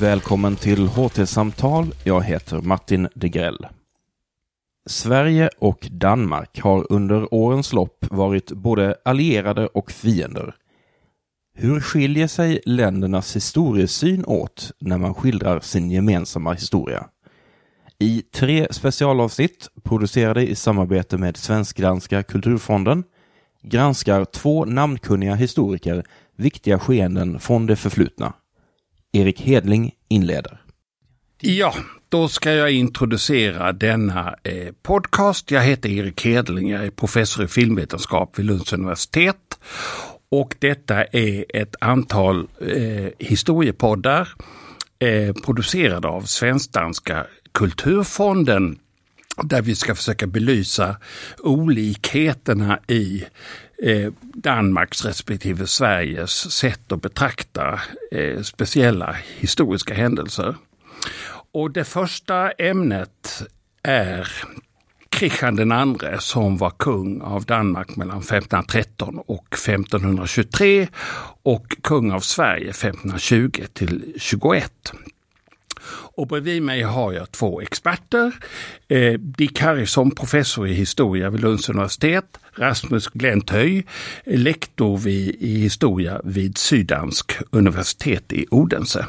Välkommen till HT-samtal. Jag heter Martin Degrell. Sverige och Danmark har under årens lopp varit både allierade och fiender. Hur skiljer sig ländernas historiesyn åt när man skildrar sin gemensamma historia? I tre specialavsnitt producerade i samarbete med Svensk-danska kulturfonden granskar två namnkunniga historiker viktiga skeenden från det förflutna. Erik Hedling inleder. Ja, då ska jag introducera denna eh, podcast. Jag heter Erik Hedling, jag är professor i filmvetenskap vid Lunds universitet. Och detta är ett antal eh, historiepoddar eh, producerade av Svensk-danska kulturfonden där vi ska försöka belysa olikheterna i eh, Danmarks respektive Sveriges sätt att betrakta eh, speciella historiska händelser. Och det första ämnet är Kristian den andre som var kung av Danmark mellan 1513 och 1523 och kung av Sverige 1520 till 21. Och bredvid mig har jag två experter. Eh, Dick Harrison, professor i historia vid Lunds universitet. Rasmus Glenthöj, lektor vid, i historia vid Syddansk universitet i Odense.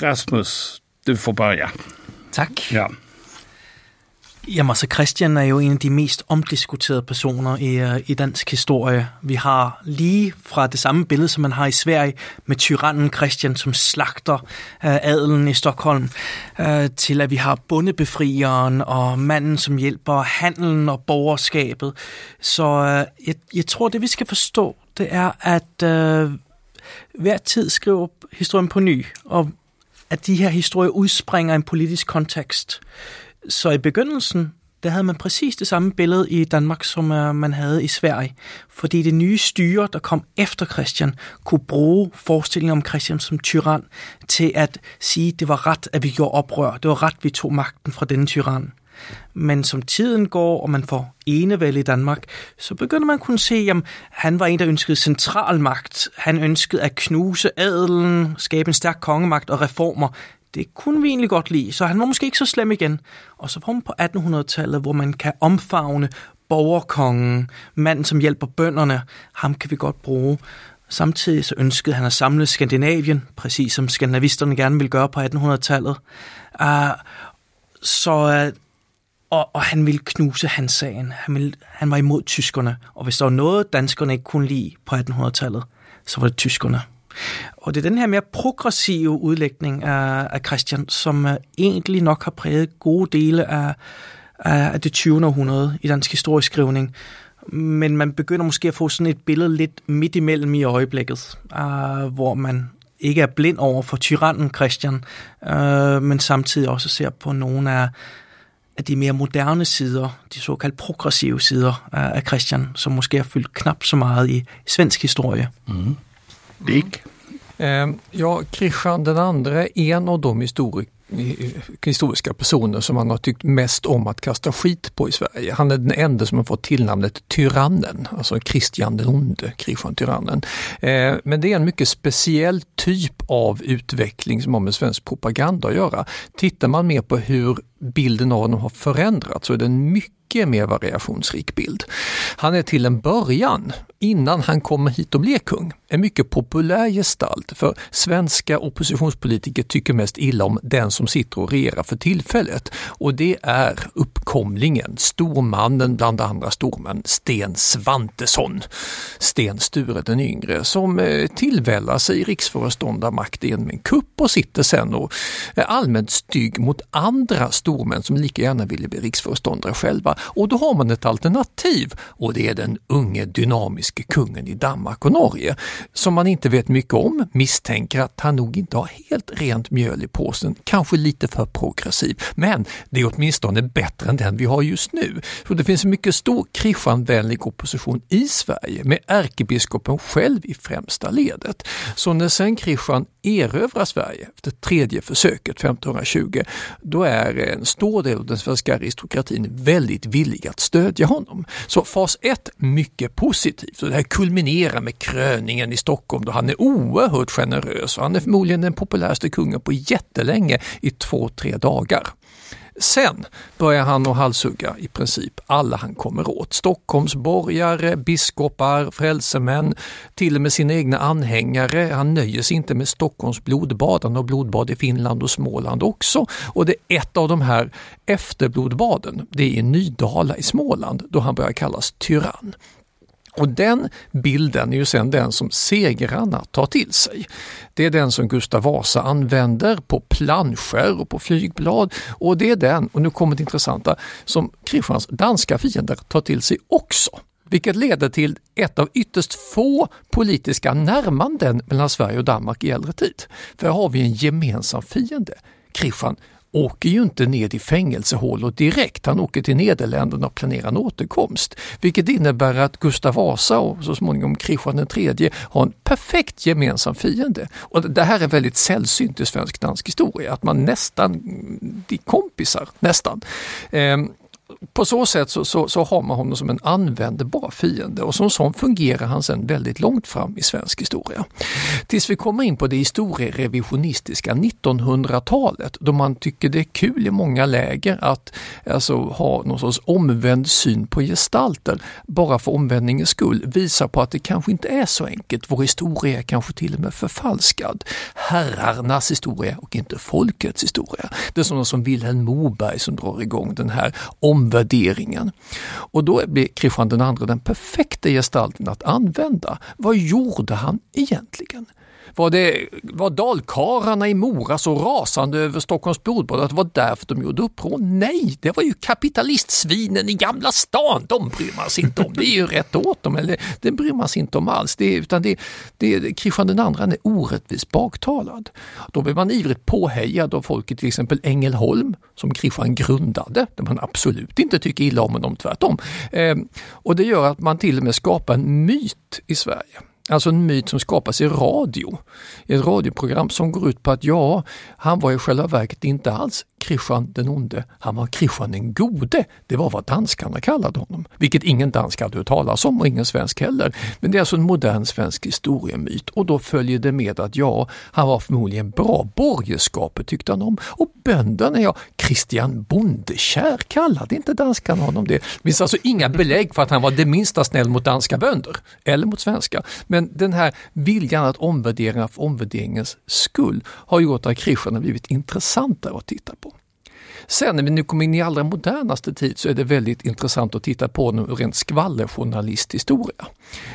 Rasmus, du får börja. Tack. Ja. Jamen så Christian er jo en af de mest omdiskuterede personer i, øh, i dansk historie. Vi har lige fra det samme billede, som man har i Sverige, med tyrannen Christian, som slagter uh, adelen i Stockholm, uh, til at vi har bondebefrieren og manden, som hjælper handelen og borgerskabet. Så uh, jeg, jeg tror, det vi skal forstå, det er, at uh, hver tid skriver historien på ny, og at de her historier udspringer en politisk kontekst. Så i begyndelsen, der havde man præcis det samme billede i Danmark, som uh, man havde i Sverige. Fordi det nye styre, der kom efter Christian, kunne bruge forestillingen om Christian som tyran til at sige, at det var ret, at vi gjorde oprør. Det var ret, at vi tog magten fra denne tyran. Men som tiden går, og man får enevælde i Danmark, så begynder man at kunne se, at han var en, der ønskede central magt. Han ønskede at knuse adelen, skabe en stærk kongemagt og reformer det kunne vi egentlig godt lide, så han var måske ikke så slem igen. Og så var hun på 1800-tallet, hvor man kan omfavne borgerkongen, manden som hjælper bønderne, ham kan vi godt bruge. Samtidig så ønskede han at samle Skandinavien, præcis som skandinavisterne gerne ville gøre på 1800-tallet. Uh, ah, så uh, og, og han ville knuse hans sagen. Han, ville, han var imod tyskerne, og hvis der var noget, danskerne ikke kunne lide på 1800-tallet, så var det tyskerne. Og det er den her mere progressive udlægning af, af Christian, som uh, egentlig nok har præget gode dele af, af det 20. århundrede i dansk historieskrivning. Men man begynder måske at få sådan et billede lidt midt imellem i øjeblikket, uh, hvor man ikke er blind over for tyrannen Christian, uh, men samtidig også ser på nogle af, af de mere moderne sider, de såkaldt progressive sider af Christian, som måske har fyldt knap så meget i svensk historie. Mm. Dick? Eh, ja, Kristian den andra är en av de historik historiska personer som man har tyckt mest om att kasta skit på i Sverige. Han är den enda som har fått tillnamnet Tyrannen, alltså Kristian den onde, Kristian Tyrannen. Eh, men det är en mycket speciell typ av utveckling som har med svensk propaganda att göra. Tittar man mer på hur bilden av honom har förändrats så är det en mycket mer variationsrik bild. Han är till en början, innan han kommer hit och blir kung, en mycket populär gestalt för svenska oppositionspolitiker tycker mest illa om den som sitter och regerar för tillfället och det är uppkomlingen, stormannen bland andra stormän, Sten Svantesson, Sten Sture den yngre, som eh, tillvällar sig riksföreståndarmakt genom en kupp och sitter sen och är allmänt stygg mot andra stormän som lika gärna ville bli riksföreståndare själva. Och då har man ett alternativ och det är den unge dynamiske kungen i Danmark och Norge som man inte vet mycket om, misstänker att han nog inte har helt rent mjöl i påsen, kanske lite för progressiv. Men det är åtminstone bättre än den vi har just nu. Så det finns en mycket stor Kristianvänlig opposition i Sverige med ärkebiskopen själv i främsta ledet. Så när sen Kristian erövrar Sverige efter tredje försöket 1520, då är en stor del av den svenska aristokratin väldigt villig att stödja honom. Så fas 1, mycket positiv. Så det här kulminerar med kröningen i Stockholm då han är oerhört generös och han är förmodligen den populäraste kungen på jättelänge i två, tre dagar. Sen börjar han att halshugga i princip alla han kommer åt. Stockholmsborgare, biskopar, frälsemän, till och med sina egna anhängare. Han nöjer sig inte med Stockholms blodbad, han har blodbad i Finland och Småland också. Och det är ett av de här efterblodbaden, det är i Nydala i Småland då han börjar kallas tyrann. Och den bilden är ju sen den som segrarna tar till sig. Det är den som Gustav Vasa använder på planscher och på flygblad och det är den, och nu kommer det intressanta, som Kristians danska fiender tar till sig också. Vilket leder till ett av ytterst få politiska närmanden mellan Sverige och Danmark i äldre tid. För här har vi en gemensam fiende. Kristian åker ju inte ned i fängelsehålor direkt. Han åker till Nederländerna och planerar en återkomst. Vilket innebär att Gustav Vasa och så småningom Kristian III har en perfekt gemensam fiende. Och det här är väldigt sällsynt i svensk dansk historia, att man nästan, de kompisar, nästan. Ehm, på så sätt så, så, så, har man honom som en användbar fiende och som sån fungerar han sedan väldigt långt fram i svensk historia. Tills vi kommer in på det historierevisionistiska 1900-talet då man tycker det är kul i många läger att alltså, ha någon sorts omvänd syn på gestalter bara för omvändningens skull. visar på att det kanske inte är så enkelt. Vår historia är kanske till och med förfalskad. Herrarnas historia och inte folkets historia. Det är sådana som Vilhelm Moberg som drar igång den här omvärderingen. Och då blir Kristian II den perfekta gestalten att använda. Vad gjorde han egentligen? Var, det, var dalkarlarna i Mora så rasande över Stockholms blodbad att det var därför de gjorde uppror? Nej, det var ju kapitalistsvinen i Gamla stan. De bryr man sig inte om. Det är ju rätt åt dem. Eller, det bryr man sig inte om alls. Det, utan det, det, Kristian II är orättvist baktalad. Då blir man ivrigt påhejad av folket, till exempel Ängelholm som Kristian grundade, där man absolut inte tycker illa om honom, tvärtom. Eh, och det gör att man till och med skapar en myt i Sverige Alltså en myt som skapas i radio. Ett radioprogram som går ut på att ja, han var i själva verket inte alls Kristian den onde, han var Kristian den gode. Det var vad danskarna kallade honom, vilket ingen dansk hade hört talas om och ingen svensk heller. Men det är alltså en modern svensk historiemyt och då följer det med att ja, han var förmodligen bra. Borgerskapet tyckte han om och bönderna, ja, Kristian Bondekär kallade inte danskarna honom det. Det finns alltså inga belägg för att han var det minsta snäll mot danska bönder eller mot svenska. Men den här viljan att omvärdera för omvärderingens skull har gjort att Kristian har blivit intressantare att titta på. Sen när vi nu kommer in i allra modernaste tid så är det väldigt intressant att titta på en rent skvallerjournalisthistoria.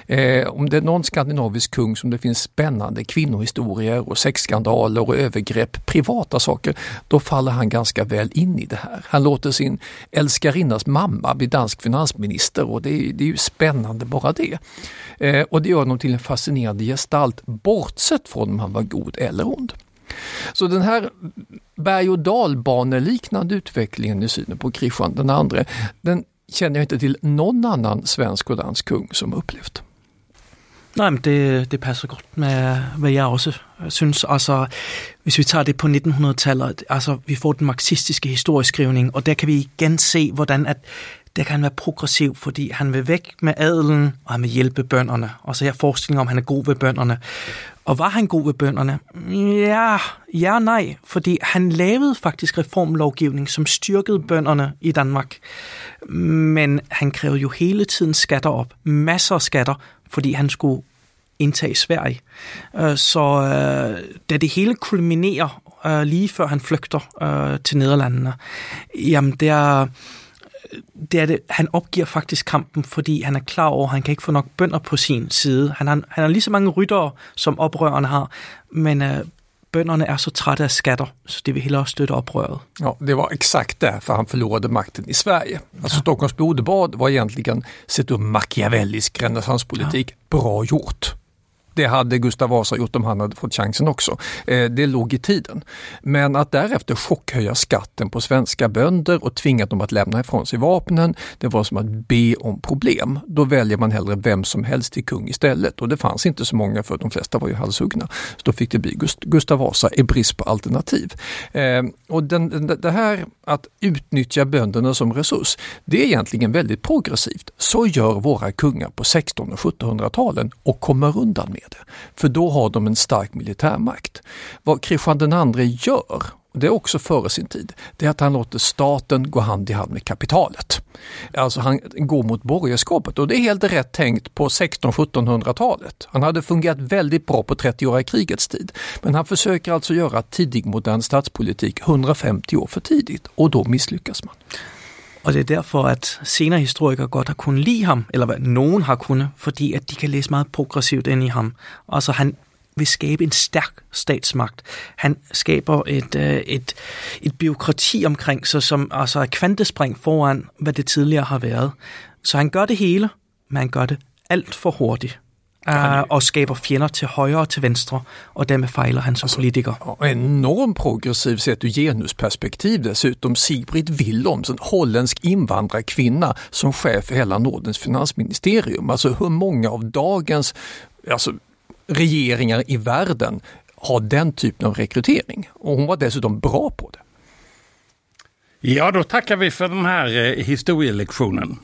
Eh, om det är någon skandinavisk kung som det finns spännande kvinnohistorier och sexskandaler och övergrepp, privata saker, då faller han ganska väl in i det här. Han låter sin älskarinnas mamma bli dansk finansminister och det är, det är ju spännande bara det. Eh, och det gör honom till en fascinerande gestalt bortsett från om han var god eller ond. Så den här berg och dalbaneliknande utvecklingen i synen på Kristian den andre, den känner jag inte till någon annan svensk och dansk kung som upplevt. Nej, men det, det passer godt med, hvad jeg også synes. Altså, hvis vi tager det på 1900-tallet, altså, vi får den marxistiske historieskrivning, og der kan vi igen se, hvordan at der kan han være progressiv, fordi han vil væk med adelen, og han vil hjælpe bønderne. Og så har jeg forestilling om, at han er god ved bønderne. Og var han god ved bønderne? Ja, ja nej, fordi han lavede faktisk reformlovgivning, som styrkede bønderne i Danmark. Men han krævede jo hele tiden skatter op, masser af skatter, fordi han skulle indtage Sverige. Øh, så øh, da det hele kulminerer øh, lige før han flygter til Nederlandene, jamen der det er det, han opgiver faktisk kampen, fordi han er klar over, at han kan ikke få nok bønder på sin side. Han har, han har lige så mange ryttere, som oprørerne har, men øh, bönderna är så trötta av skatter så de vill hellre stödja uppröret. Ja, det var exakt därför han förlorade makten i Sverige. Alltså ja. Stockholms blodbad var egentligen sett ur machiavellisk renässanspolitik ja. bra gjort. Det hade Gustav Vasa gjort om han hade fått chansen också. Eh, det låg i tiden. Men att därefter chockhöja skatten på svenska bönder och tvinga dem att lämna ifrån sig vapnen, det var som att be om problem. Då väljer man hellre vem som helst till kung istället och det fanns inte så många för de flesta var ju halshuggna. Så då fick det bli Gustav Vasa i brist på alternativ. Eh, och den, det här att utnyttja bönderna som resurs, det är egentligen väldigt progressivt. Så gör våra kungar på 1600 och 1700-talen och kommer undan med det. För då har de en stark militärmakt. Vad Kristian II gör, och det är också före sin tid, det är att han låter staten gå hand i hand med kapitalet. Alltså han går mot borgerskapet och det är helt rätt tänkt på 1600-1700-talet. Han hade fungerat väldigt bra på 30-åriga krigets tid. Men han försöker alltså göra tidig modern statspolitik 150 år för tidigt och då misslyckas man. Och det är därför att senare historiker godt har kunnet lide ham, eller hvad, nogen har kunnet, fordi at de kan læse meget progressivt ind i ham. Altså han vil skabe en stærk statsmagt. Han skaber et, øh, et, et byråkrati omkring sig, som altså er kvantespring foran, hvad det tidligere har været. Så han gør det hele, men han gør det alt for hurtigt. Uh, och skapar fiender till höger och till vänster och därmed fejlar han som alltså, politiker. Enormt progressiv sett ur genusperspektiv dessutom. Sigrid Willems, en holländsk invandrarkvinna som chef för hela Nordens finansministerium. Alltså hur många av dagens alltså, regeringar i världen har den typen av rekrytering? Och hon var dessutom bra på det. Ja, då tackar vi för den här eh, historielektionen.